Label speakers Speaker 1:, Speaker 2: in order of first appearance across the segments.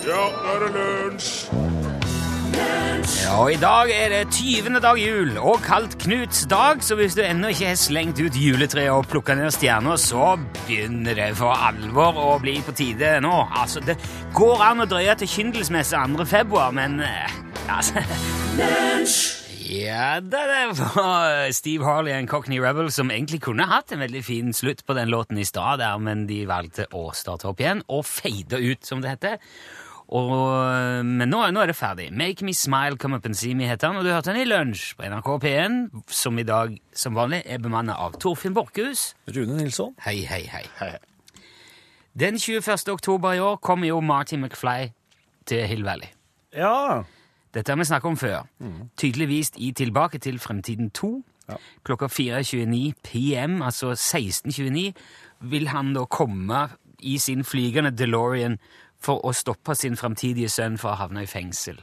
Speaker 1: Ja, nå er det lunsj!
Speaker 2: Ja, og I dag er det 20. dag jul og kaldt Knuts dag, så hvis du ennå ikke har slengt ut juletreet og plukka ned stjerner, så begynner det for alvor å bli på tide nå. Altså, Det går an å drøye til kyndelsmesse 2. februar, men eh, altså Ja, det var Steve Harley og Cockney Rebel som egentlig kunne hatt en veldig fin slutt på den låten i stad, men de valgte å starte opp igjen og fade ut, som det heter. Og, men nå, nå er det ferdig. Make Me Smile, Come Up and See Me heter han, og du hørte han i lunsj på NRK P1, som i dag som vanlig er bemannet av Torfinn Borchhus.
Speaker 3: Rune Nilsson.
Speaker 2: Hei, hei, hei.
Speaker 3: Hei.
Speaker 2: Den 21. oktober i år kommer jo Marty McFly til Hill Valley.
Speaker 3: Ja.
Speaker 2: Dette har vi snakket om før. Tydeligvis i Tilbake til fremtiden 2.
Speaker 3: Ja.
Speaker 2: Klokka 4.29 PM, altså 16.29, vil han da komme i sin flygende DeLorean for å stoppe sin fremtidige sønn fra å havne i fengsel.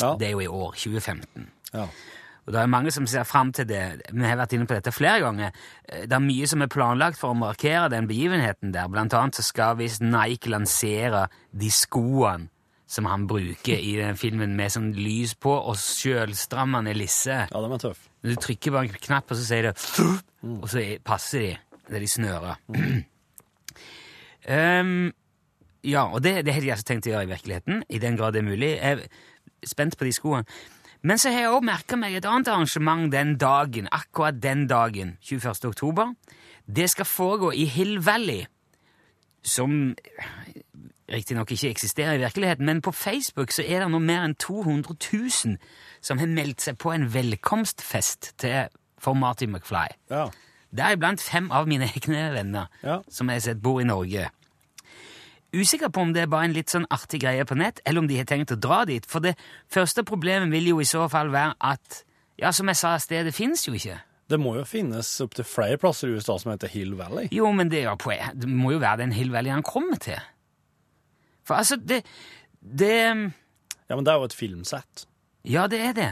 Speaker 3: Ja.
Speaker 2: Det er jo i år, 2015.
Speaker 3: ja.
Speaker 2: Og det er mange som ser fram til det. Vi har vært inne på dette flere ganger. Eh, Det er mye som er planlagt for å markere den begivenheten der. Blant annet så skal visst Nike lansere de skoene som han bruker i den filmen med sånn lys på og sjølstrammende lisse.
Speaker 3: Ja, den er tøff.
Speaker 2: Du trykker bare en knapp, og så sier det Og så er- passer de. Det er de snører. Ehm, ja, og det, det hadde jeg altså tenkt å gjøre i virkeligheten, i den grad det er mulig. Jeg er spent på de skoene. Men så har jeg også merka meg et annet arrangement den dagen, akkurat den dagen, 21. oktober. Det skal foregå i Hill Valley, som riktignok ikke eksisterer i virkeligheten, men på Facebook så er det nå mer enn 200 000 som har meldt seg på en velkomstfest til, for Marty McFly.
Speaker 3: Ja.
Speaker 2: Deriblant fem av mine egne venner
Speaker 3: Ja.
Speaker 2: som jeg har sett bor i Norge. Usikker på om det er bare en litt sånn artig greie på nett, eller om de har tenkt å dra dit. For det første problemet vil jo i så fall være at Ja, som jeg sa, stedet fins jo ikke.
Speaker 3: Det må jo finnes opptil flere plasser i USA som heter Hill Valley.
Speaker 2: Jo, men det, er jo det må jo være den Hill Valley han kommer til. For altså, det, det
Speaker 3: Ja, men det er jo et filmsett.
Speaker 2: Ja, det er det.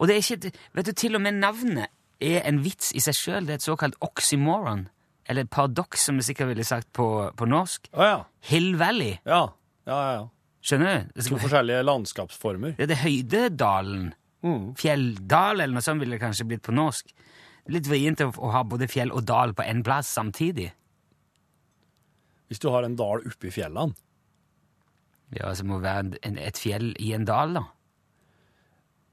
Speaker 2: Og det er ikke Vet du, til og med navnet er en vits i seg sjøl. Det er et såkalt oxymoron. Eller paradoks, som vi sikkert ville sagt på, på norsk.
Speaker 3: Å ja.
Speaker 2: Hill Valley.
Speaker 3: Ja, ja, ja. ja.
Speaker 2: Skjønner du?
Speaker 3: To forskjellige landskapsformer.
Speaker 2: Ja, det er Høydedalen.
Speaker 3: Mm.
Speaker 2: Fjelldal, eller noe sånt ville det kanskje blitt på norsk. Litt vrient å, ha både fjell og dal på én plass samtidig.
Speaker 3: Hvis du har en dal oppi fjellene.
Speaker 2: Ja, så må det være en, et fjell i en dal, da.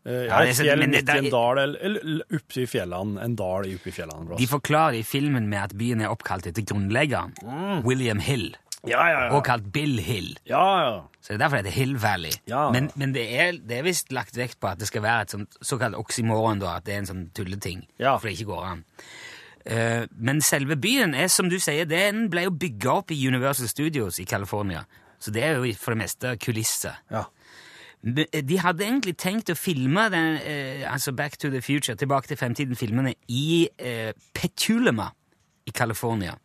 Speaker 3: Eh,
Speaker 2: Ja, er
Speaker 3: et fjell
Speaker 2: men det-
Speaker 3: midt i en dal, eller, eller oppi fjellene. En dal oppi fjellene. Bros.
Speaker 2: De forklarer i filmen med at byen er oppkalt etter grunnleggeren, William Hill,
Speaker 3: Ja, ja, ja.
Speaker 2: og kalt Bill Hill.
Speaker 3: Ja, ja.
Speaker 2: Så det er derfor det heter Hill Valley.
Speaker 3: Ja.
Speaker 2: Men, men det er, det er visst lagt vekt på at det skal være et sånt, såkalt oksymoron, da, at det er en sånn tulleting.
Speaker 3: Ja.
Speaker 2: For det ikke går an. Uh, men selve byen er, som du sier, den ble jo bygga opp i Universal Studios i California. Så det er jo for det meste kulisser.
Speaker 3: ja.
Speaker 2: Men De hadde egentlig tenkt å filme den, eh, altså Back to the Future, Tilbake til fremtiden-filmene, i eh, Petulama i California.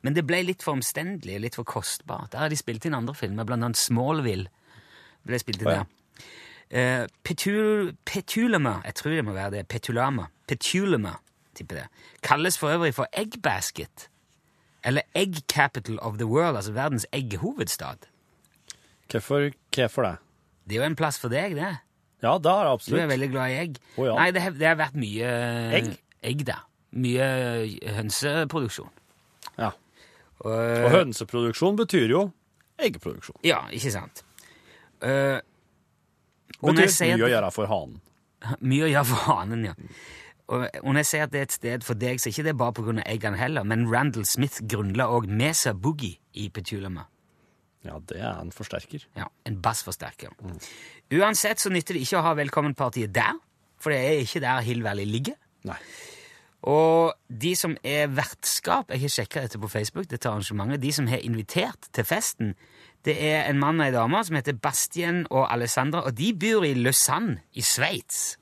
Speaker 2: Men det ble litt for omstendelig, litt for kostbart. Der har de spilt inn andre filmer, blant annet Smallville ble spilt inn der. Eh, Petul, Petulama, jeg tror det må være det, Petulama, Petulama, tipper det, kalles for øvrig for Egg Basket, eller Egg Capital of the World, altså verdens egghovedstad.
Speaker 3: Hvorfor, hvorfor det?
Speaker 2: Det er jo en plass for deg, det.
Speaker 3: Ja, det har absolutt.
Speaker 2: Du er veldig glad i egg.
Speaker 3: Oh, ja.
Speaker 2: Nei, det det har vært mye
Speaker 3: Egg?
Speaker 2: egg da. Mye hønseproduksjon.
Speaker 3: Ja.
Speaker 2: Og,
Speaker 3: Og hønseproduksjon betyr jo eggeproduksjon.
Speaker 2: Ja, ikke sant. Uh,
Speaker 3: Betyr mye å gjøre for hanen.
Speaker 2: Mye å gjøre for hanen, ja. Og, og når jeg sier at det er et sted for deg, så er det ikke det bare pga. eggene heller, men Randall Smith grunnla òg Mesa Boogie i Petulama.
Speaker 3: Ja, det er en forsterker.
Speaker 2: Ja, En bassforsterker. Uansett så nytter det ikke å ha velkommenpartiet der, for det er ikke der Hillvalley ligger.
Speaker 3: Nei.
Speaker 2: Og de som er vertskap, jeg har sjekka dette på Facebook, dette arrangementet, de som har invitert til festen, det er en mann og ei dame som heter Bastien og Alessandra, og de bor i Lausanne i Sveits.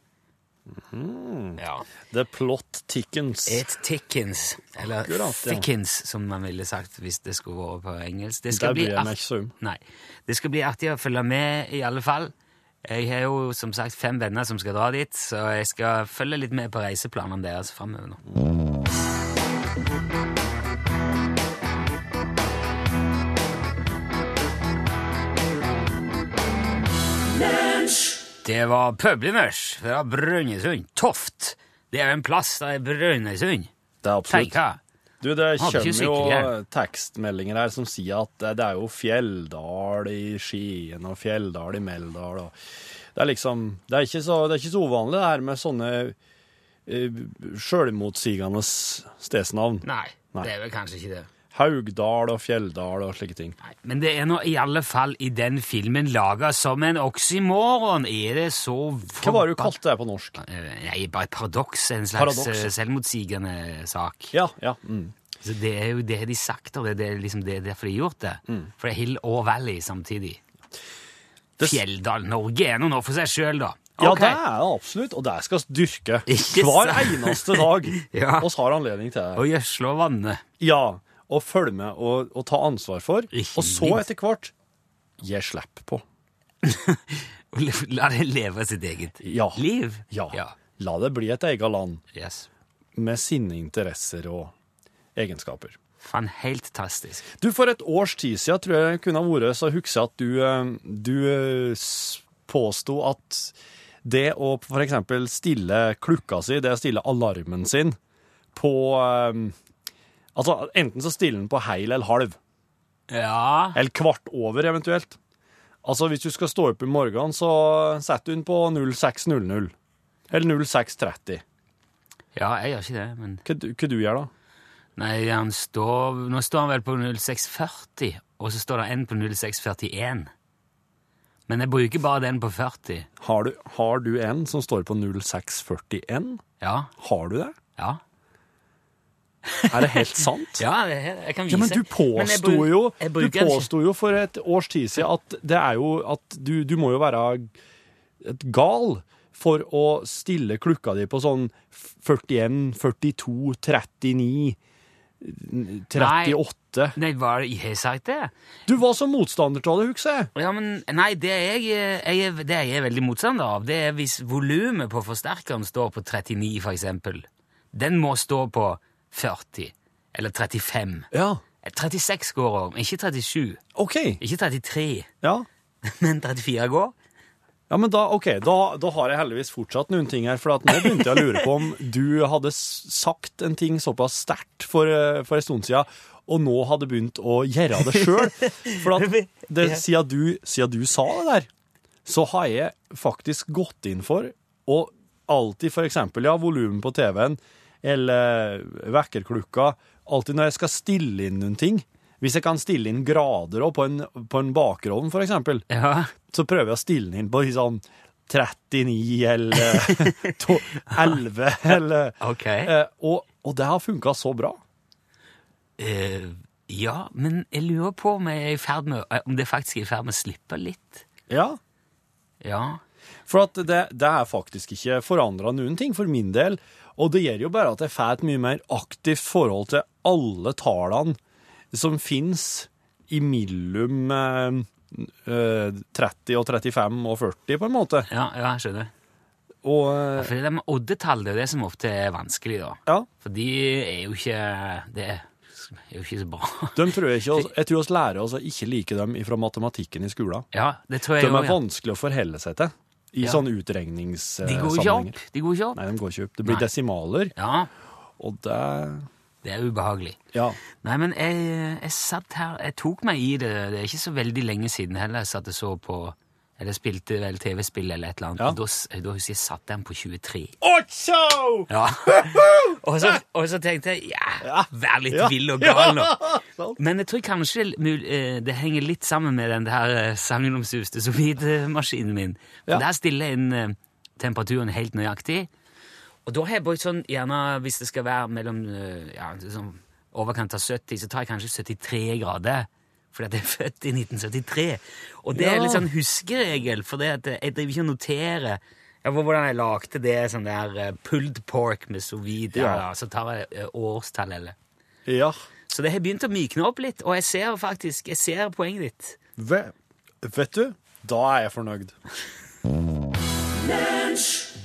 Speaker 2: Ja.
Speaker 3: The plot tickens.
Speaker 2: Et tickens, eller
Speaker 3: Akkurat, ja.
Speaker 2: thickens, som man ville sagt hvis det skulle vært på engelsk. Det skal, bli. Nei. det skal bli artig å følge med, i alle fall. Jeg har jo som sagt fem venner som skal dra dit, så jeg skal følge litt med på reiseplanene deres framover nå. Det var Publimers fra Brønnøysund. Toft. Det er jo en plass der i Brønnøysund.
Speaker 3: Det er absolutt. Du, det kommer jo tekstmeldinger her som sier at det, er jo Fjelldal i Skien og Fjelldal i Meldal og Det er liksom Det er ikke så, det er ikke så uvanlig det her med sånne uh, sjølmotsigende stedsnavn.
Speaker 2: Nei,
Speaker 3: Nei.
Speaker 2: det er vel kanskje ikke det.
Speaker 3: Haugdal og Fjelldal og slike ting.
Speaker 2: Nei, Men det er nå i alle fall i den filmen laga som en oksymoron. Er det så
Speaker 3: Hva var det du kalte det på norsk?
Speaker 2: Nei, bare paradoks. En slags
Speaker 3: Paradoks.
Speaker 2: eh, selvmotsigende sak.
Speaker 3: Ja, ja. Mm.
Speaker 2: Så det er jo det de sagt, og det, er liksom det er derfor de har gjort det.
Speaker 3: Mm.
Speaker 2: For det er Hill og Valley samtidig. Fjelldal. Norge er nå noe for seg sjøl, da.
Speaker 3: Ja, det er det absolutt, og det skal vi dyrke hver eneste dag.
Speaker 2: Ja.
Speaker 3: oss har anledning til det.
Speaker 2: Og gjødsle og vanne.
Speaker 3: Ja, og følge med og, og ta ansvar for.
Speaker 2: Ikke
Speaker 3: Og så etter hvert gi slipp på.
Speaker 2: La det leve sitt eget
Speaker 3: Ja.
Speaker 2: liv.
Speaker 3: Ja.
Speaker 2: ja.
Speaker 3: La det bli et eget land
Speaker 2: Yes.
Speaker 3: med sine interesser og egenskaper.
Speaker 2: Fan, helt fantastisk.
Speaker 3: Du, For et års tid siden tror jeg kunne ha vært så husker at du, eh, du eh, påsto at det å eksempel stille klukka si, det å stille alarmen sin på eh, Altså enten så stiller den på heil eller halv,
Speaker 2: Ja.
Speaker 3: eller kvart over eventuelt. Altså hvis du skal stå opp i morgenen, så setter du den på 0600. Eller 0630.
Speaker 2: ja, jeg gjør ikke det, men
Speaker 3: Hva, du- hva du gjør da?
Speaker 2: Nei, han står, nå står han vel på 0640, og så står det en på 0641. Men jeg bruker bare den på 40.
Speaker 3: Har du, har du en som står på 0641?
Speaker 2: Ja.
Speaker 3: Har du det?
Speaker 2: Ja.
Speaker 3: Er det helt sant?
Speaker 2: Ja, jeg kan vise.
Speaker 3: Ja, men du påsto jo, jo for et års tid siden at det er jo at du, du må jo være et gal for å stille klukka di på sånn 41, 42, 39, 38.
Speaker 2: Nei, var det, har sagt det?
Speaker 3: Du var som motstander av det, husker jeg.
Speaker 2: Ja, men nei, det jeg, jeg, det jeg er veldig motstander av, det er hvis volumet på forsterkeren står på 39, for eksempel. Den må stå på 40, eller 35.
Speaker 3: Ja,
Speaker 2: 36 går om, ikke 37,
Speaker 3: OK.
Speaker 2: ikke 33,
Speaker 3: Ja.
Speaker 2: men 34 går.
Speaker 3: Ja, men da, ok, da, da har jeg heldigvis fortsatt noen ting her, for at nå begynte jeg å lure på om du hadde s- sagt en ting såpass sterkt for, eh, for en stund siden, og nå hadde begynt å gjøre det sjøl. For at det, siden, du, siden du sa det der, så har jeg faktisk gått inn for å alltid for eksempel, ja, volumen på TV-en, eller vekkerklukka, alltid når jeg skal stille inn noen ting, hvis jeg kan stille inn grader også på en, på en bakerovn, for eksempel,
Speaker 2: Ja,
Speaker 3: så prøver jeg å stille den inn på sånn 39 eller 11 eller
Speaker 2: ok.
Speaker 3: eh, og, og det har funka så bra.
Speaker 2: Uh, ja, men jeg lurer på om, jeg er med, om det faktisk er i ferd med å slippe litt.
Speaker 3: Ja.
Speaker 2: Ja,
Speaker 3: For det, det er faktisk ikke forandra noen ting for min del. Og det gjør jo bare at jeg får et mye mer aktivt forhold til alle tallene som fins imellom eh, eh, 30 og 35 og 40, på en måte.
Speaker 2: ja, ja jeg skjønner.
Speaker 3: Og ja,
Speaker 2: For det med oddetall, det er det som ofte er vanskelig, da.
Speaker 3: ja,
Speaker 2: For de er jo ikke Det er jo ikke så bra.
Speaker 3: de tror jeg ikke Jeg tror oss å ikke like dem fra matematikken i skolen.
Speaker 2: Ja, det tror
Speaker 3: De
Speaker 2: jeg
Speaker 3: er
Speaker 2: jo, Ja.
Speaker 3: vanskelig å forholde seg til i
Speaker 2: Ja.
Speaker 3: sånne
Speaker 2: De går ikke
Speaker 3: utregningssammenhenger.
Speaker 2: opp. De går ikke opp.
Speaker 3: Nei, de går ikke opp. Det blir desimaler,
Speaker 2: Ja,
Speaker 3: og det
Speaker 2: det er ubehagelig.
Speaker 3: Ja.
Speaker 2: Nei, men jeg, jeg satt her Jeg tok meg i det. Det er ikke så veldig lenge siden heller jeg satt og så på Eller spilte vel TV-spill eller et eller annet.
Speaker 3: Ja.
Speaker 2: Da, da husker jeg satt den på 23.
Speaker 3: Ocho!
Speaker 2: Ja. og, så, og så tenkte jeg ja, vær litt
Speaker 3: Ja.
Speaker 2: vill og gal nå. Men jeg tror kanskje eh, det henger litt sammen med den der eh, sagnomsuste sous-vide-maskinen min. For. Der stiller jeg inn eh, temperaturen helt nøyaktig. Og da har jeg brukt sånn, gjerne hvis det skal være mellom ja, sånn overkant av 70, så tar jeg kanskje 73 grader. Fordi at jeg er født i 1973. Og det er litt sånn huskeregel, for det at jeg driver ikke og noterer ja, hvor- hvordan jeg lagde det sånn der eh, pulled pork med sous vide,
Speaker 3: Ja.
Speaker 2: ja. så tar jeg eh, årstall eller
Speaker 3: Ja.
Speaker 2: så det har begynt å mykne opp litt, og jeg ser faktisk jeg ser poenget ditt.
Speaker 3: Ve vet du, da er jeg fornøyd.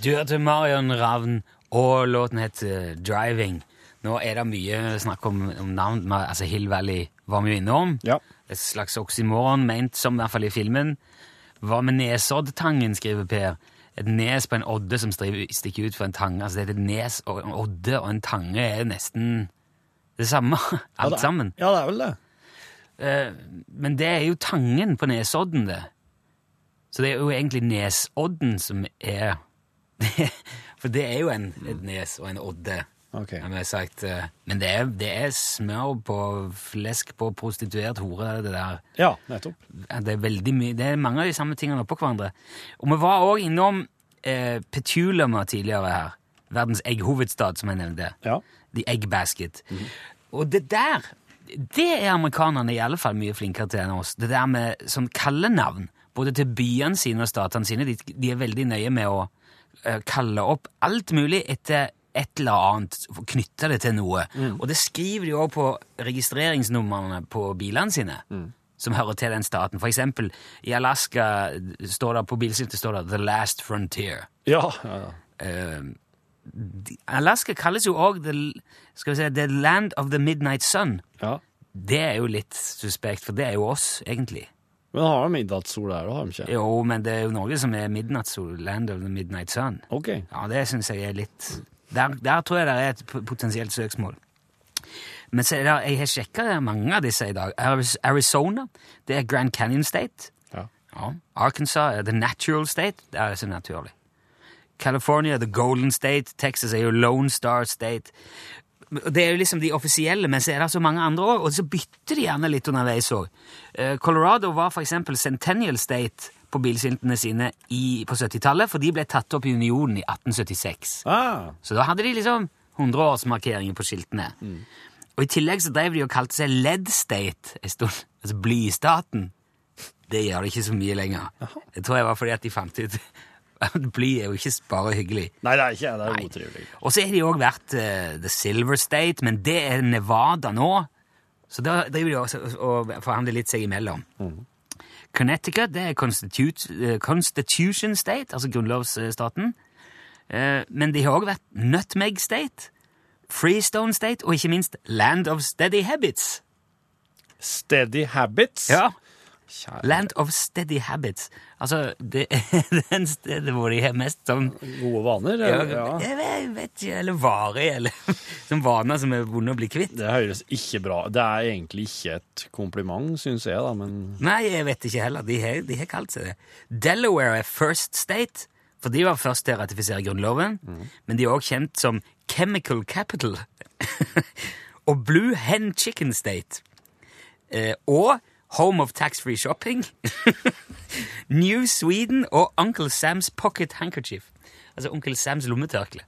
Speaker 2: Du hørte Marion Ravn, og låten heter Driving. Nå er det mye snakk om, om navn. Altså Hill Valley var vi jo innom.
Speaker 3: Ja.
Speaker 2: Et slags oksymoron, ment som i hvert fall i filmen. Hva med Nesoddtangen, skriver Per. Et nes på en odde som stikker ut fra en tange. Altså det er et nes og en odde og en tange er nesten det samme,
Speaker 3: Ja,
Speaker 2: alt
Speaker 3: det
Speaker 2: sammen.
Speaker 3: Ja, det er vel det.
Speaker 2: Eh, men det er jo tangen på Nesodden, det. Så det er jo egentlig Nesodden som er For det er jo en, et nes og en odde.
Speaker 3: Ok.
Speaker 2: Men, sagt. eh, Men det er, det er smør på flesk på prostituert hore, det der.
Speaker 3: Ja, nettopp.
Speaker 2: Det er veldig mye, det er mange av de samme tingene oppå hverandre. Og vi var òg innom eh, Petulama tidligere her. Verdens egghovedstad, som jeg nevnte.
Speaker 3: Ja.
Speaker 2: The Egg Basket. Og det der, det er amerikanerne i alle fall mye flinkere til enn oss. Det der med sånn kallenavn, både til byene sine og statene sine, de, de er veldig nøye med å uh, kalle opp alt mulig etter et eller annet, knytte det til noe. Og det skriver de òg på registreringsnumrene på bilene sine. Som hører til den staten. For eksempel i Alaska står det på bilskiltet står det 'The Last Frontier'.
Speaker 3: Ja, ja, ja.
Speaker 2: Uh, Alaska kalles jo òg the, si, the land of the midnight sun.
Speaker 3: ja.
Speaker 2: Det er jo litt suspekt, for det er jo oss, egentlig.
Speaker 3: Men har de midnattssol der? Har de ikke?
Speaker 2: Jo, men det er jo Norge som er midnattssol, land of the midnight sun.
Speaker 3: Ok.
Speaker 2: Ja, det syns jeg er litt Der, der tror jeg det er et potensielt søksmål. Men så er det, jeg har sjekka mange av disse i dag. Arizona, det er Grand Canyon State.
Speaker 3: Ja.
Speaker 2: Ja. Arkansas er The Natural State. Det er så naturlig. California, The Golden State. Texas er jo Lone Star State. Det er jo liksom de offisielle, men så er det så mange andre òg, og så bytter de gjerne litt underveis òg. Colorado var for eksempel Centennial State på bilskiltene sine i, på 70-tallet, for de ble tatt opp i unionen i 1876.
Speaker 3: Ah,
Speaker 2: Så da hadde de liksom 100-årsmarkeringer på skiltene. Og i tillegg så drev de og kalte seg Led State en stund. Altså blystaten. Det gjør det ikke så mye lenger. Det tror jeg var fordi at de fant ut bly er jo ikke bare hyggelig.
Speaker 3: nei, det er ikke det. er utrivelig.
Speaker 2: Og så har de òg vært uh, The Silver State, men det er Nevada nå. Så da driver de også og forhandler litt seg imellom. Connecticut det er eh, Constitution State, altså grunnlovsstaten. Eh, Men de har òg vært Nutmeg State, Freestone State og ikke minst Land of Steady Habits.
Speaker 3: Steady habits.
Speaker 2: Ja,
Speaker 3: Kjære.
Speaker 2: Land of Steady Habits. Altså, det er den stedet hvor de har mest sånn
Speaker 3: Gode vaner.
Speaker 2: ja,
Speaker 3: Ja.
Speaker 2: Jeg vet- ikke, eller varig, eller som vaner som er vonde å bli kvitt.
Speaker 3: Det høres ikke bra Det er egentlig ikke et kompliment, syns jeg, da, men
Speaker 2: Nei, jeg vet ikke heller. De har, de har kalt seg det. Delaware er First State, for de var først til å ratifisere Grunnloven. Men de er også kjent som Chemical Capital. og Blue Hen Chicken State. Eh, og Home of Tax-Free Shopping. New Sweden og Uncle Sam's Pocket Handkerchief. Altså Onkel Sams lommetørkle.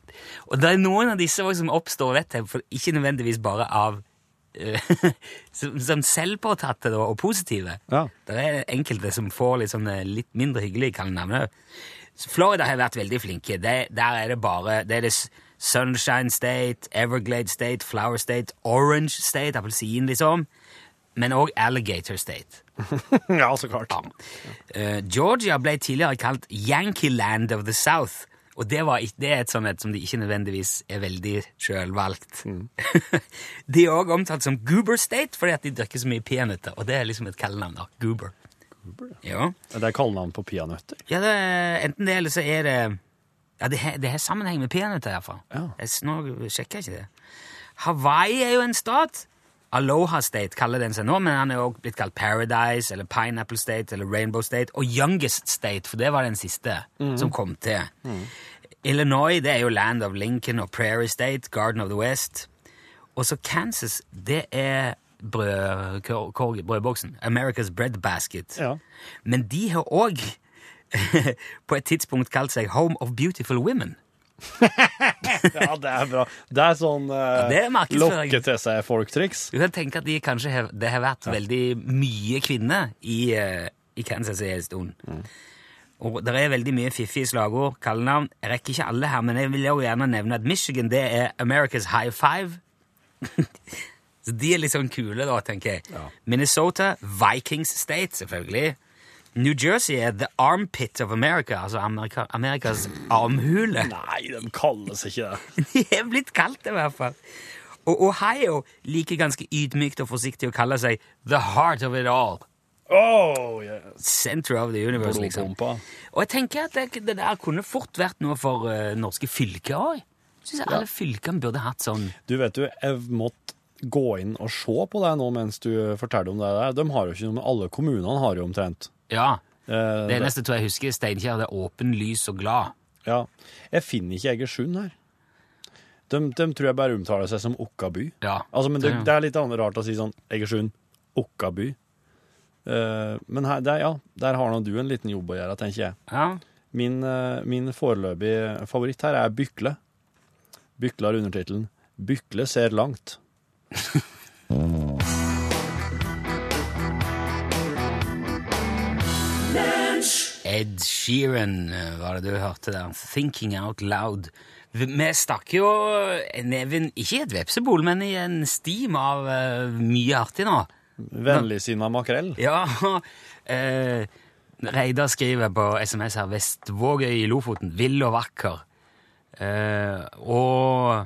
Speaker 2: Og det er noen av disse som oppstår, vet jeg, for ikke nødvendigvis bare av eh, som, som selvpåtatte og positive.
Speaker 3: Ja.
Speaker 2: Det er enkelte som får litt, sånne, litt mindre hyggelige kallenavn òg. Florida har vært veldig flinke. Det, der er det bare det er det Sunshine State, Everglade State, Flower State, Orange State, appelsin, liksom. Men òg Alligator State.
Speaker 3: ja, så klart.
Speaker 2: Eh, Georgia ble tidligere kalt Yankee Land of the South. Og det, var, det er et sånt et som de ikke nødvendigvis er veldig sjølvalgt. de er òg omtalt som Goober State fordi at de drikker så mye peanøtter. Og det er liksom et kallenavn. da, Goober. Goober Ja.
Speaker 3: Det er kallenavn på peanøtter.
Speaker 2: ja, det enten det eller så er det Ja, det har, sammenheng med peanøtter, iallfall.
Speaker 3: Ja.
Speaker 2: Jeg Nå sjekker jeg ikke det. Hawaii er jo en stat. Aloha State kaller den seg nå, men han er også blitt kalt Paradise eller Pineapple State eller Rainbow State og Youngest State, for det var den siste som kom til. Illinois det er jo Land of Lincoln og Prairie State, Garden of the West. Og så Kansas, det er brød, kor- kor- brødboksen. America's Bread Basket.
Speaker 3: Ja.
Speaker 2: Men de har òg på et tidspunkt kalt seg Home of Beautiful Women.
Speaker 3: ja, det er bra. Det er sånn eh,
Speaker 2: det er
Speaker 3: lokke til seg folk-triks.
Speaker 2: Du kan tenke at de kanskje har, det har vært veldig mye kvinner i, eh, i Kansas i en stund. Og det er veldig mye fiffige slagord, kallenavn. Jeg rekker ikke alle her, men jeg vil jo gjerne nevne at Michigan det er America's High Five. Så de er litt sånn kule, da, tenker jeg.
Speaker 3: Ja.
Speaker 2: Minnesota, Vikings State, selvfølgelig. New Jersey er The Armpit of America, altså Amerika, Amerikas armhule.
Speaker 3: Nei, de kalles ikke det.
Speaker 2: De er blitt kalt det, i hvert fall. Og Ohio liker ganske ydmykt og forsiktig å kalle seg The Heart of It All.
Speaker 3: Oh, yeah.
Speaker 2: Center of the universe, liksom. Og jeg tenker at det, det der kunne fort vært noe for uh, norske fylker òg. Syns jeg alle fylkene burde hatt sånn
Speaker 3: Du vet du, jeg måtte gå inn og se på det nå mens du forteller om det der. De har jo ikke noe med alle kommunene har jo omtrent.
Speaker 2: Ja.
Speaker 3: Eh,
Speaker 2: Det eneste tror jeg husker Steinkjer, det er åpen, lys og glad.
Speaker 3: Ja. Jeg finner ikke Egersund her. De, de tror jeg bare omtaler seg som Okkaby.
Speaker 2: Ja.
Speaker 3: Altså, men det,
Speaker 2: det-
Speaker 3: er litt rart å si sånn Egersund, Okkaby. Eh, men her, der, ja, der har nå du en liten jobb å gjøre, tenker jeg.
Speaker 2: Ja.
Speaker 3: Min, eh, min foreløpige favoritt her er Bykle. Bykle har undertittelen 'Bykle ser langt'.
Speaker 2: Ed Sheeran eh, var det du hørte der. 'Thinking Out Loud'. Vi stakk jo neven ikke i et vepsebol, men i en stim av uh, mye artig nå.
Speaker 3: Vennligsinna makrell.
Speaker 2: Ja, Uh, Reidar skriver på SMS her 'Vestvågøy i Lofoten. Vill og vakker'. Uh, og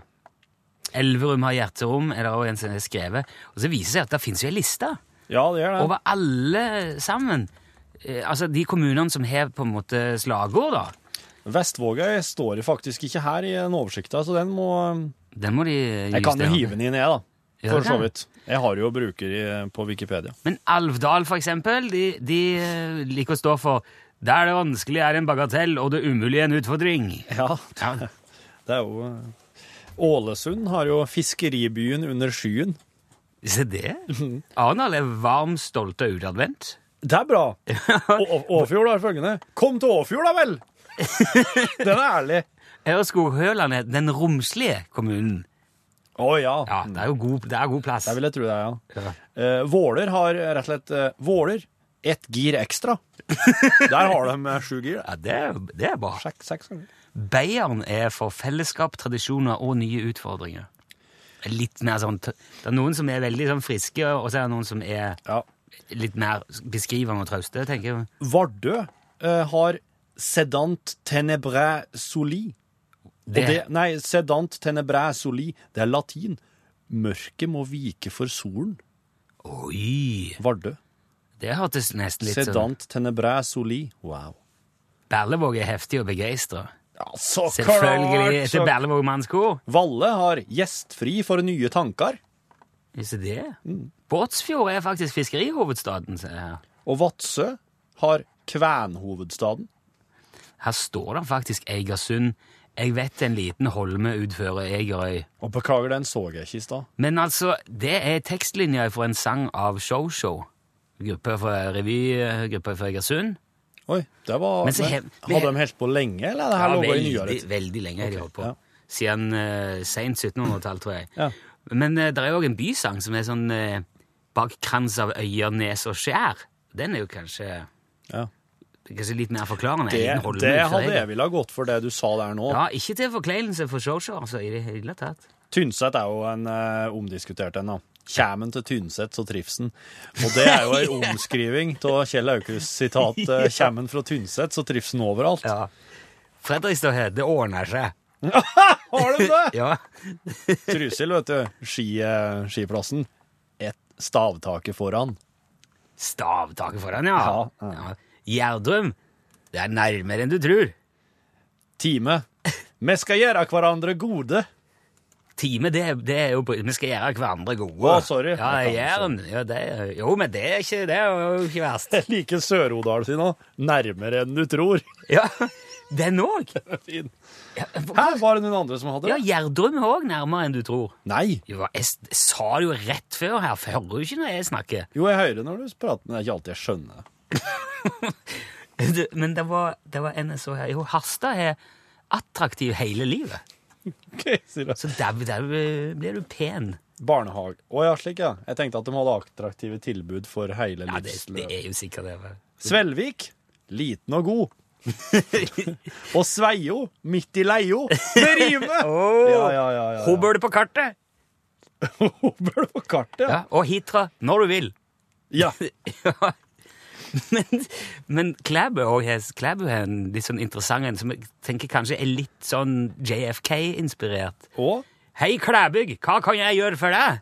Speaker 2: Elverum har hjerterom, er det også en som har skrevet. Og så viser det seg at det finnes jo ei liste
Speaker 3: Ja, det gjør det.
Speaker 2: over alle sammen. Eh, altså de kommunene som har på en måte slagord, da.
Speaker 3: Vestvågøy står faktisk ikke her i den oversikta, så den må
Speaker 2: Den må de
Speaker 3: Jeg kan jo hive den inn, jeg, da. For så vidt. Jeg har jo bruker på Wikipedia.
Speaker 2: Men Alvdal, for eksempel, de, de eh, liker å stå for Der det vanskelige er en bagatell, og det umulige en utfordring.
Speaker 3: Ja,
Speaker 2: Ja,
Speaker 3: det er jo eh, Ålesund har jo fiskeribyen under skyen.
Speaker 2: Se det. Arendal er varm, stolt og utadvendt.
Speaker 3: Det er bra! Åfjord har følgende Kom til Åfjord, da vel! Den er ærlig.
Speaker 2: Ørskog-Høland er den romslige kommunen.
Speaker 3: Å ja.
Speaker 2: Ja, det er jo god, det er god plass.
Speaker 3: Det vil jeg tro det er, ja.
Speaker 2: Ja.
Speaker 3: Uh, Våler har rett og slett uh, Våler ett gir ekstra. Der har de eh, sju gir.
Speaker 2: Ja, det er, det er bra.
Speaker 3: Seks, seks ganger.
Speaker 2: Beieren er for fellesskap, tradisjoner og nye utfordringer. Litt mer sånn Det er noen som er veldig sånn friske, og så er det noen som er
Speaker 3: Ja.
Speaker 2: Litt mer beskrivende og trauste, tenker jeg.
Speaker 3: Vardø eh, har sedant tenebræ soli.
Speaker 2: Det-
Speaker 3: det, nei, sedant tenebræ soli, det er latin. Mørket må vike for solen.
Speaker 2: Oi!
Speaker 3: Vardø.
Speaker 2: Det hørtes nesten litt sånn
Speaker 3: Sedant tenebræ soli. Wow.
Speaker 2: Berlevåg er heftig og begeistra.
Speaker 3: Ja, så
Speaker 2: Selvfølgelig etter
Speaker 3: så-
Speaker 2: Berlevåg mannskor.
Speaker 3: Valle har gjestfri for nye tanker.
Speaker 2: Visste det?
Speaker 3: Mm.
Speaker 2: Båtsfjord er faktisk fiskerihovedstaden. ser jeg her.
Speaker 3: Og Vadsø har kvenhovedstaden.
Speaker 2: Her står det faktisk Eigersund. Jeg vet en liten holme utfører Egerøy.
Speaker 3: Og beklager, den så jeg ikke i stad.
Speaker 2: Men altså, det er tekstlinja fra en sang av Show-Show. Gruppe fra revygruppa fra Egersund.
Speaker 3: Oi, det var
Speaker 2: Men så
Speaker 3: men, Hadde de holdt på lenge, eller? Det her
Speaker 2: Ja,
Speaker 3: lå i
Speaker 2: veldig,
Speaker 3: nyåret.
Speaker 2: veldig lenge har de holdt på.
Speaker 3: ja.
Speaker 2: Siden uh, seint 1700-tall, tror jeg.
Speaker 3: Ja.
Speaker 2: Men uh, det er òg en bysang som er sånn uh, bak krans av øyer, nes og skjær. Den er jo kanskje,
Speaker 3: Ja.
Speaker 2: kanskje litt mer forklarende.
Speaker 3: Det, det hadde jeg ville ha gått for det du sa der nå.
Speaker 2: Ja, ikke til forkleinelse for Show-Show, altså, i det hele tatt.
Speaker 3: Tynset er jo en uh, omdiskutert en, da. Kjæmen til Tynset, så trivsen. Og det er jo ei omskriving av Kjell Aukrusts sitat 'Kjem 'Kjæmen fra Tynset, så trivsen overalt'.
Speaker 2: Ja. Fredrikstad 'Det ordner seg'.
Speaker 3: Har de det?!
Speaker 2: Ja.
Speaker 3: Trysil, vet du. Ski, eh, skiplassen. Et stavtaket foran.
Speaker 2: Stavtaket foran, ja.
Speaker 3: Ja,
Speaker 2: ja. Gjerdrum. Det er nærmere enn du tror.
Speaker 3: Time. Vi skal gjøre hverandre gode.
Speaker 2: Time, det, det er jo på- Vi skal gjøre hverandre gode.
Speaker 3: Å, sorry.
Speaker 2: Ja, jern. Ja, det, jo, men det er ikke, det er jo ikke verst.
Speaker 3: Jeg liker Sør-Odal sin òg. Nærmere enn du tror.
Speaker 2: Ja, den òg. Ja,
Speaker 3: Her var det noen andre som hadde det. ja.
Speaker 2: Gjerdrum er òg nærmere enn du tror.
Speaker 3: Nei.
Speaker 2: Jo, jeg, s- sa det jo rett før her, for hører du ikke når jeg snakker?
Speaker 3: Jo, jeg hører når du prater, men det er ikke alltid jeg skjønner. Det-
Speaker 2: Men det var, det var en jeg så her. Jo, Harstad er attraktiv hele livet.
Speaker 3: Ok, sier du.
Speaker 2: Så der, der blir du pen.
Speaker 3: Barnehage. Å ja, slik ja. Jeg tenkte at de hadde attraktive tilbud for hele
Speaker 2: Ja, det, det
Speaker 3: livsløpet.
Speaker 2: er jo sikkert det. vel.
Speaker 3: Svelvik. Liten og god. og Sveio. Midt i leio. Det rimer! Hun ja, ja. ja, ja.
Speaker 2: Hobøl på kartet!
Speaker 3: Hobøl på kartet.
Speaker 2: Ja, og Hitra når du vil.
Speaker 3: Ja.
Speaker 2: Ja. Men, men Klæbø har en litt sånn interessant en som jeg tenker kanskje er litt sånn JFK-inspirert.
Speaker 3: Og
Speaker 2: Hei, Klæbygg, hva kan jeg gjøre for deg?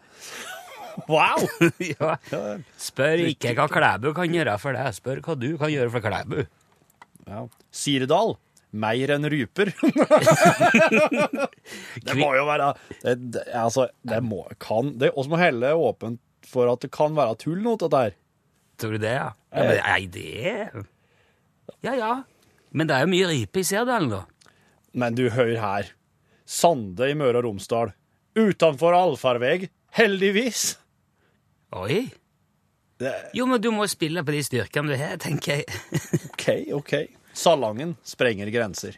Speaker 3: Wow!
Speaker 2: ja. Spør ikke hva Klæbu kan gjøre for deg, spør hva du kan gjøre for Klæbu.
Speaker 3: Ja. Sirdal. Mer enn ryper. det må jo være det, det, Altså, det må kan Det også må helle åpent for at det kan være tull noe, dette her.
Speaker 2: Tror du det, ja? ja men, nei, det Ja, ja. Men det er jo mye rype i Sirdalen, da.
Speaker 3: Men du, hør her. Sande i Møre og Romsdal. Utenfor allfarveg. Heldigvis.
Speaker 2: Oi.
Speaker 3: Det,
Speaker 2: Jo, men du må spille på de styrkene du har, tenker jeg.
Speaker 3: OK, OK. Salangen sprenger grenser.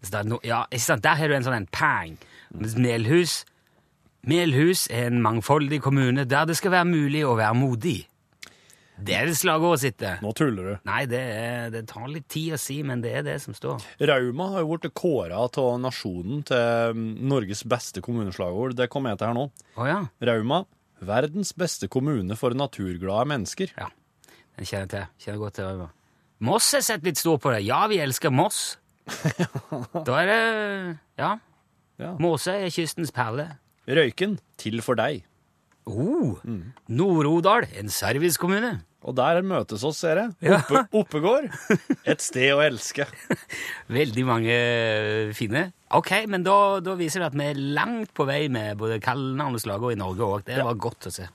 Speaker 2: Er no, ja, ikke sant? Der har du en sånn en pang. Mens Melhus Melhus er en mangfoldig kommune der det skal være mulig å være modig. Det er det slagordet sitt.
Speaker 3: Nå tuller du.
Speaker 2: Nei, det, er, det tar litt tid å si, men det er det som står.
Speaker 3: Rauma har jo blitt kåra av nasjonen til mm, Norges beste kommuneslagord. Det kom jeg til her nå.
Speaker 2: Oh, ja.
Speaker 3: Rauma, verdens beste kommune for naturglade mennesker.
Speaker 2: ja. Den kjenner jeg til. Kjenner godt til Rauma. Moss har sett litt stort på det. Ja, vi elsker Moss. da er det Ja.
Speaker 3: Ja.
Speaker 2: Måse er kystens perle.
Speaker 3: Røyken, til for deg.
Speaker 2: Oh, Nord-Odal, en servicekommune.
Speaker 3: Og der møtes oss, ser jeg.
Speaker 2: Ja.
Speaker 3: Oppe, Oppegård, et sted å elske.
Speaker 2: Veldig mange eh, fine. Ok, men da, da viser det at vi er langt på vei med både kallenavn og slagord i Norge òg. Det var godt å se.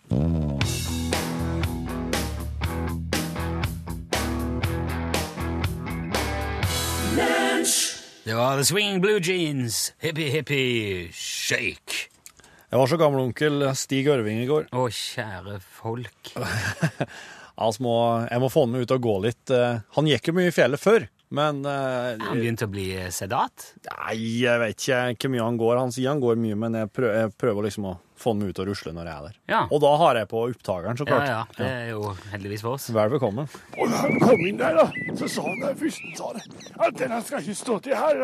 Speaker 2: Det var The Swinging Blue Jeans, Hippie Hippie Shake.
Speaker 3: Jeg var så gammel onkel Stig Ørving i går.
Speaker 2: Å, kjære folk.
Speaker 3: Altså må, jeg må få han med ut og gå litt. Eh, Han gikk jo mye i fjellet før, men uh,
Speaker 2: Han begynte å bli sedat.
Speaker 3: Nei, jeg vet ikke hvor mye han går. Han sier han går mye, men jeg prøver, jeg prøver liksom å få han ut og rusle når jeg er der.
Speaker 2: Ja.
Speaker 3: Og da har jeg på opptakeren, så klart.
Speaker 2: ja, ja, det er jo heldigvis for oss.
Speaker 3: Vel bekomme.
Speaker 1: Og da han kom inn der, da, så sa han der fyrsten sa det, at denne skal ikke stå til her.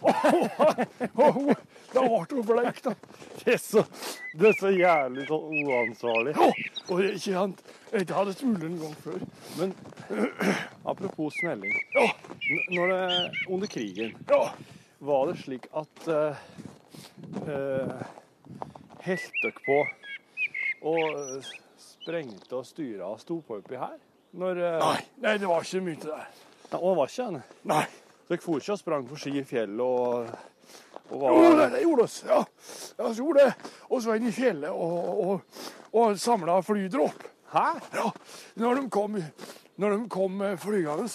Speaker 1: Han. oh, da ble bleik, da.
Speaker 3: Det er så, det er så jævlig så uansvarlig.
Speaker 1: Oh, og det er ikke sant. Jeg hadde smulen en gang før.
Speaker 3: Men apropos smelling.
Speaker 1: Ja,
Speaker 3: Når det, under krigen,
Speaker 1: ja.
Speaker 3: var det slik at uh, Helt dere på og eh, sprengte og styra og sto på oppi her? Når uh,
Speaker 1: Nei, nei, det var ikke mye der.
Speaker 3: Nei, og det var ikke det?
Speaker 1: Nei.
Speaker 3: Dere for ikke og sprang på ski i fjellet og, og
Speaker 1: Jo, det,
Speaker 3: var
Speaker 1: det gjorde oss. Ja, så gjorde det. Og så inn i fjellet og, og, og samla flydropp.
Speaker 3: Hæ?
Speaker 1: Ja, når de kom, når de kom eh, flygende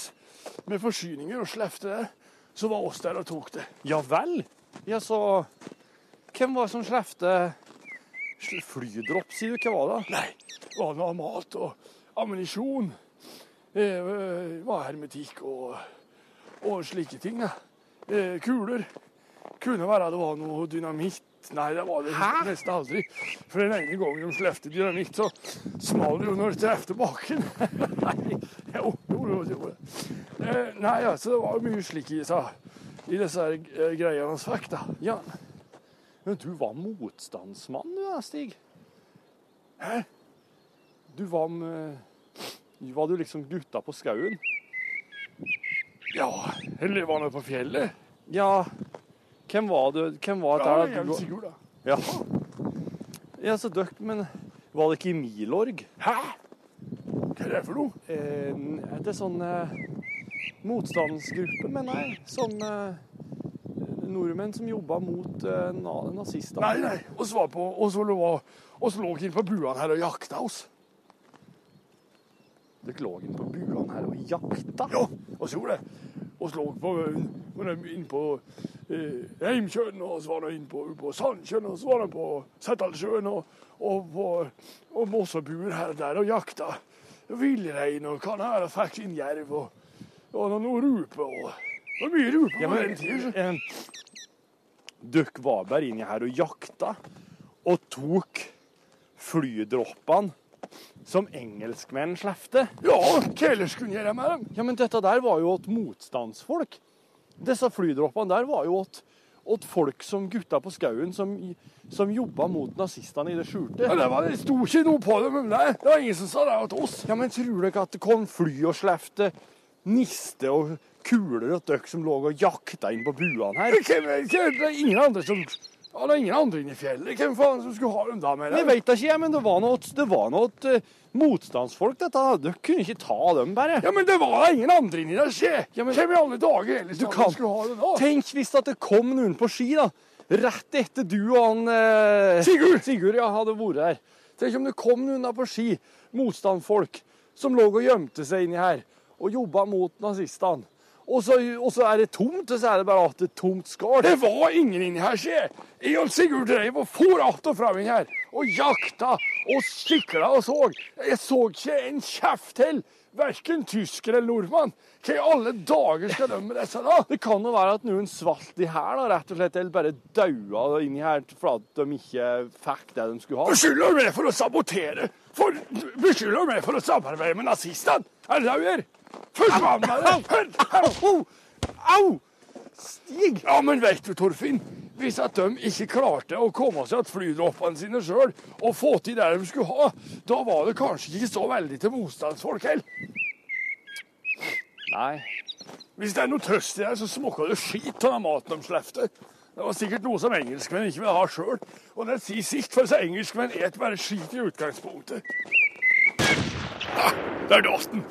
Speaker 1: med forsyninger og slepte det, så var oss der og tok det.
Speaker 3: Ja vel? Ja, så Hvem var det som slepte flydropp, sier du? Hva var det?
Speaker 1: Nei, det var noe mat og ammunisjon. Det var hermetikk og, og slike ting. Da. Eh, Kuler. Kunne være det var noe dynamitt. Nei, det var det nesten aldri. For den ene gangen de slepte dynamitt, så smalt det jo når det traff bakken. Nei, jo, jo, jo, jo. Eh, Nei, altså, det var mye slik i, disse- i disse eh, greiene hans fikk, da.
Speaker 3: Ja. Men du var motstandsmann, du da, Stig?
Speaker 1: Hæ?
Speaker 3: Du var med Var du liksom gutta på skauen?
Speaker 1: Ja, eller var det på fjellet?
Speaker 3: Ja. Hvem var du? Hvem var
Speaker 1: Ja,
Speaker 3: det der?
Speaker 1: er sikker, da.
Speaker 3: Ja. ja, så døkk, men var det ikke i Milorg?
Speaker 1: Hæ? Hva er det for noe?
Speaker 3: Eh, det er sånn eh, motstandsgruppe, mener jeg. Sånn eh, nordmenn som jobba mot eh, na nazistene.
Speaker 1: Nei, nei, oss var på, oss lå, oss lå inn på buene her og jakta oss.
Speaker 3: Dere lå inn på buene her og jakta?
Speaker 1: Ja, vi gjorde det. Oss lå på, inn på eh, Reimsjøen, og så var det inn på, på Sandsjøen, og så var det på Settalsjøen, og, og på og Mossebuer her og der og jakta villrein og kanær og fikk inn jerv og, og noen ruper. og Det var mye
Speaker 3: ruper
Speaker 1: på den tida.
Speaker 3: eh, dere var bare inni her og jakta, og tok flydroppene som engelskmenn slepte.
Speaker 1: Ja, hva ellers kunne gjøre med dem?
Speaker 3: Ja, men dette der var jo åt motstandsfolk. Disse flydroppene der var jo åt, åt folk som gutta på skauen som, som jobba mot nazistene i det skjulte.
Speaker 1: Ja, det, var, det sto ikke noe på dem om nei, det var ingen som sa det til oss.
Speaker 3: Ja, men tror dere at det kom fly og slepte niste og kuler og døkk som lå og jakta inn på buene her?
Speaker 1: Det, det, det, Det ingen andre som Ja, det er ingen andre inne i fjellet. Hvem faen som skulle ha dem da med
Speaker 3: Jeg
Speaker 1: deg?
Speaker 3: veit da ikke, jeg, men det var noe, det var noe uh, motstandsfolk, dette. Dere kunne ikke ta dem, bare.
Speaker 1: Ja, men det var da ingen andre inni der, se!
Speaker 3: Ja, men-
Speaker 1: Hvem i alle dager ellers
Speaker 3: Du kan-
Speaker 1: skulle ha det da?
Speaker 3: Tenk hvis at det kom noen på ski, da. Rett etter du og han uh...
Speaker 1: Sigurd!
Speaker 3: Sigurd ja, hadde vært her. Tenk om det kom noen da på ski, motstandsfolk, som lå og gjemte seg inni her og jobba mot nazistene. Og så, og så er det tomt, og så er det bare at det er tomt skall.
Speaker 1: Det var ingen inni her, sier Jeg og Sigurd dreiv og for att og fram inn her. Og jakta og sikla og så. Jeg så ikke en kjeft til. Verken tysker eller nordmann. Hva i alle dager skal de med disse da?
Speaker 3: Det kan jo være at noen svalt i her, da, rett og slett, eller bare daua inni her for at de ikke fikk det de skulle ha.
Speaker 1: Beskylder meg for å sabotere? For, beskylder meg for å samarbeide med nazistene? Er det det du gjør? Forsvann deg!
Speaker 3: Au! Au! Stig!
Speaker 1: Ja, men vet du, Torfinn, hvis at de ikke klarte å komme seg til flydroppene sine sjøl og få til det de skulle ha, da var det kanskje ikke så veldig til motstandsfolk heller.
Speaker 3: Nei.
Speaker 1: Hvis det er noe tørst i deg, så smaker det skit av maten de slefter. Det var sikkert noe som engelskmenn ikke vil ha sjøl. Og det sier sikt, for så engelskmenn et bare skit i utgangspunktet. Ah, der datt den.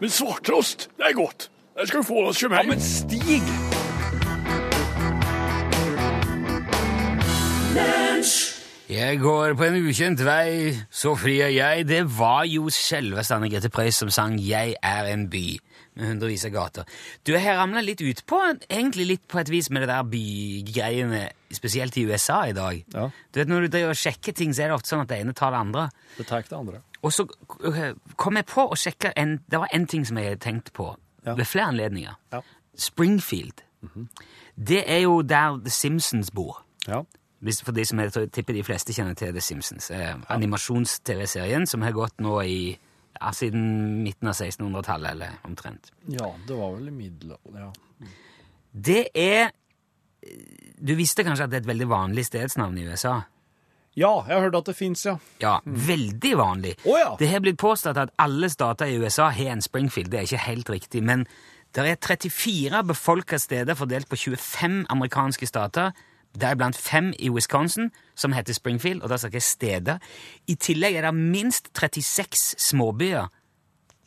Speaker 1: Men svarttrost, det er godt. Det skal du få oss kjøpe
Speaker 3: Ja, men Stig!
Speaker 2: Jeg går på en ukjent vei, så fri er jeg. Det var jo selveste Anne Grete Preus som sang 'Jeg er en by' med hundrevis av gater. Du jeg har ramla litt utpå, egentlig litt på et vis med det der bygreiene, spesielt i USA i dag.
Speaker 3: Ja.
Speaker 2: Du vet, Når du driver og sjekker ting, så er det ofte sånn at det ene tar det andre.
Speaker 3: Det tar ikke det andre.
Speaker 2: Og så øh, kom jeg på å sjekke en, Det var en ting som jeg hadde tenkt på
Speaker 3: Ja.
Speaker 2: ved flere anledninger.
Speaker 3: Ja.
Speaker 2: Springfield. Det er jo der The Simpsons bor.
Speaker 3: Ja.
Speaker 2: Hvis, for de som jeg tror- tipper de fleste kjenner til The Simpsons. Eh, Animasjons-TV-serien som har gått nå i ja, siden midten av 1600-tallet, eller omtrent.
Speaker 3: ja, det var vel i middelalderen, ja.
Speaker 2: Det er Du visste kanskje at det er et veldig vanlig stedsnavn i USA?
Speaker 3: Ja, jeg har hørt at det fins, ja.
Speaker 2: Ja, veldig vanlig.
Speaker 3: Oh, ja.
Speaker 2: Det har blitt påstått at alle stater i USA har en Springfield. Det er ikke helt riktig, men det er 34 befolka steder fordelt på 25 amerikanske stater, deriblant fem i Wisconsin, som heter Springfield, og da snakker jeg steder. I tillegg er det minst 36 småbyer,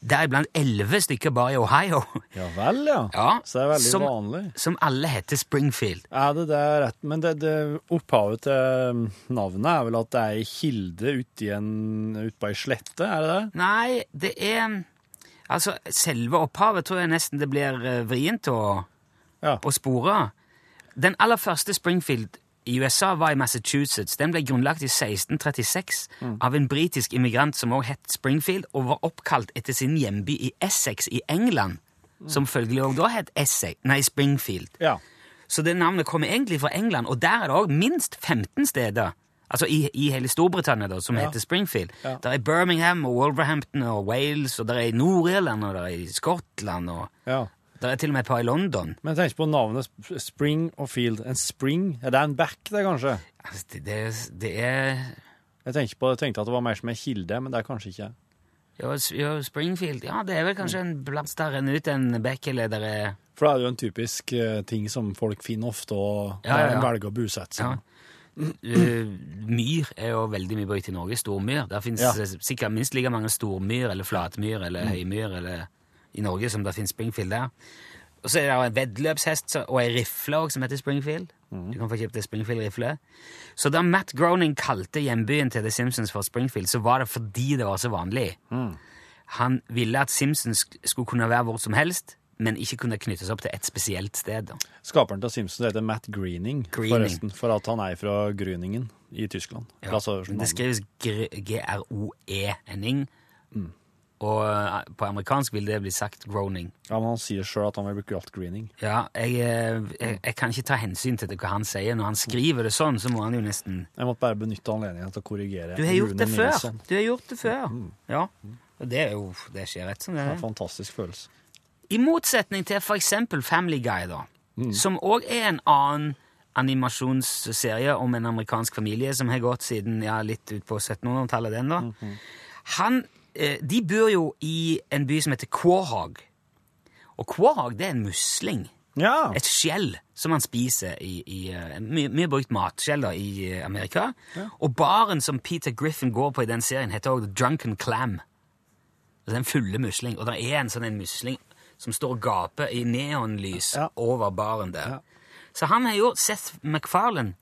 Speaker 2: deriblant 11 stykker bare i Ohio.
Speaker 3: Ja vel, ja.
Speaker 2: Ja,
Speaker 3: Så det er veldig
Speaker 2: som,
Speaker 3: vanlig.
Speaker 2: Som alle heter Springfield.
Speaker 3: Er det det rett? Men det, det opphavet til navnet er vel at det er ei kilde uti en, ut på ei slette, er det det?
Speaker 2: Nei, det er Altså, selve opphavet tror jeg nesten det blir eh, vrient å,
Speaker 3: Ja.
Speaker 2: å spore. Den aller første Springfield i USA var i Massachusetts. Den ble grunnlagt i 1636 av en britisk immigrant som også het Springfield, og var oppkalt etter sin hjemby i Essex i England, som følgelig også da het Essex, nei, Springfield.
Speaker 3: Ja.
Speaker 2: Så det navnet kommer egentlig fra England, og der er det òg minst 15 steder. Altså i, i hele Storbritannia, da, som
Speaker 3: Ja.
Speaker 2: heter Springfield.
Speaker 3: Ja.
Speaker 2: Der er Birmingham og Wolverhampton og Wales, og der er i Nord-Irland og der er i Skottland, og
Speaker 3: ja.
Speaker 2: Der er til og med et par i London.
Speaker 3: Men jeg tenker på navnet Spring og Field. En spring? Er det en back, det, kanskje?
Speaker 2: Altså, det, det, det er
Speaker 3: Jeg på, tenkte at det var mer som en kilde, men det er kanskje ikke.
Speaker 2: ja, s- ja, Springfield Ja, det er vel kanskje en plass der en ut en der er
Speaker 3: For det er jo en typisk uh, ting som folk finner ofte, og
Speaker 2: Ja, ja, ja.
Speaker 3: velger å bosette seg.
Speaker 2: Uh, myr er jo veldig mye brukt i Norge. Stormyr. Der fins sikkert minst like mange stormyr eller flatmyr eller høymyr eller, i Norge som det finnes Springfield der. Og så er det en veddeløpshest og ei rifle også, som heter Springfield. Du kan få kjøpt ei Springfield-rifle. Så da Matt Groening kalte hjembyen til The Simpsons for Springfield, så var det fordi det var så vanlig. Han ville at Simpsons skulle kunne være hvor som helst, men ikke kunne knyttes opp til et spesielt sted.
Speaker 3: Skaperen til Simpsons heter Matt Greening,
Speaker 2: Greening.
Speaker 3: forresten, for at han er fra Grüningen i Tyskland.
Speaker 2: Ja,
Speaker 3: Altså,
Speaker 2: det skrives G-R-O-E-N-ing. Og eh, på amerikansk vil det bli sagt groaning.
Speaker 3: ja, men han sier sjøl at han vil bruke alt Greening.
Speaker 2: Ja, jeg, eh, jeg, jeg kan ikke ta hensyn til det, hva han sier. Når han skriver det sånn, så må han jo nesten
Speaker 3: Jeg måtte bare benytte anledningen til å korrigere.
Speaker 2: Du har gjort det før!
Speaker 3: Nilsson.
Speaker 2: Du har gjort det før. Ja. Og det er jo Det skjer rett som det
Speaker 3: Det er en fantastisk følelse.
Speaker 2: I motsetning til for eksempel Family Guy, da, som òg er en annen animasjonsserie om en amerikansk familie som har gått siden ja, litt ut på 1700-tallet, den da. Han, eh, de bor jo i en by som heter Quahog. Og Quahog, det er en musling.
Speaker 3: Ja!
Speaker 2: Et skjell som man spiser i, i eh, mye, mye brukt matskjell da, i eh, Amerika. Og baren som Peter Griffin går på i den serien, heter også The Drunken Clam. Det er en fulle musling. Og det er en sånn en musling som står og gaper i neonlys
Speaker 3: Ja.
Speaker 2: over baren der.
Speaker 3: Ja.
Speaker 2: Så han har gjort Seth MacFarlane,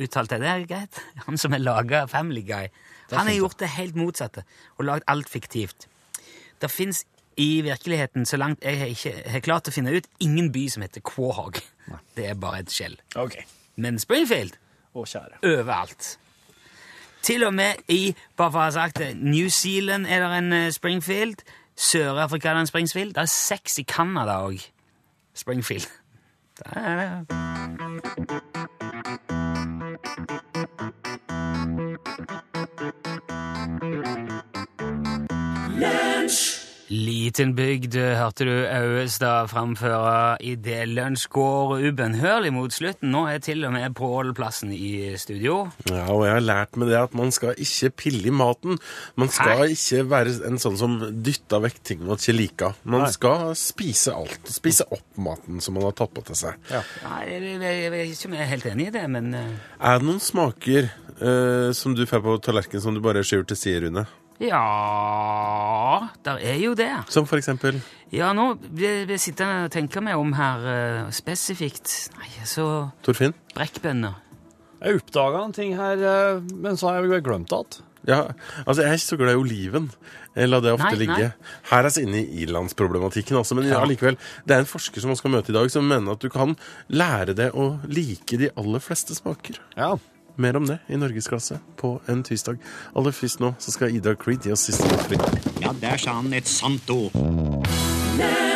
Speaker 2: uttalte jeg det er greit? Han som har laga Family Guy. Han har gjort det helt motsatte og lagd alt fiktivt. Det fins i virkeligheten, så langt jeg har ikke har klart å finne ut, ingen by som heter Quahog. Det er bare et skjell.
Speaker 3: Okay.
Speaker 2: Men Springfield
Speaker 3: Å, kjære.
Speaker 2: overalt. Til og med i bare for å ha sagt det, New Zealand er det en eh, Springfield. Sør-Afrika er det en Springfield. Det er seks i Canada òg. Springfield. Det Liten bygd hørte du Auestad framføre i det lunsj går ubønnhørlig mot slutten. Nå er til og med Pål-plassen i studio.
Speaker 4: Ja, og jeg har lært med det at man skal ikke pille i maten. Man skal
Speaker 2: Hei.
Speaker 4: ikke være en sånn som dytter vekk ting man ikke liker. Man
Speaker 3: Nei.
Speaker 4: skal spise alt. Spise opp maten som man har tatt på til seg.
Speaker 3: Ja.
Speaker 2: Nei, jeg, jeg, jeg jeg er helt enig i det, men eh,
Speaker 4: Er det noen smaker eh, som du får på tallerkenen som du bare skyver til side, Rune?
Speaker 2: Ja Der er jo det.
Speaker 4: Som for eksempel
Speaker 2: Ja, nå vil jeg sitte og tenke meg om her uh, spesifikt. Nei, så
Speaker 4: Torfinn?
Speaker 2: brekkbønner.
Speaker 3: Jeg oppdaga en ting her, uh, men så har jeg glemt det.
Speaker 4: Ja, altså Jeg er ikke så glad i oliven. Jeg lar det ofte
Speaker 2: Nei,
Speaker 4: ligge.
Speaker 2: nei.
Speaker 4: Her er vi inne i ilandsproblematikken, altså, men ja,
Speaker 3: Ja.
Speaker 4: likevel. Det er en forsker som man skal møte i dag, som mener at du kan lære deg å like de aller fleste smaker.
Speaker 3: Ja.
Speaker 4: Mer om det i Norgesklasse på en tirsdag. Aller først nå så skal Ida Creed gi oss siste utflukt.
Speaker 5: Ja, der sa han et sant ord.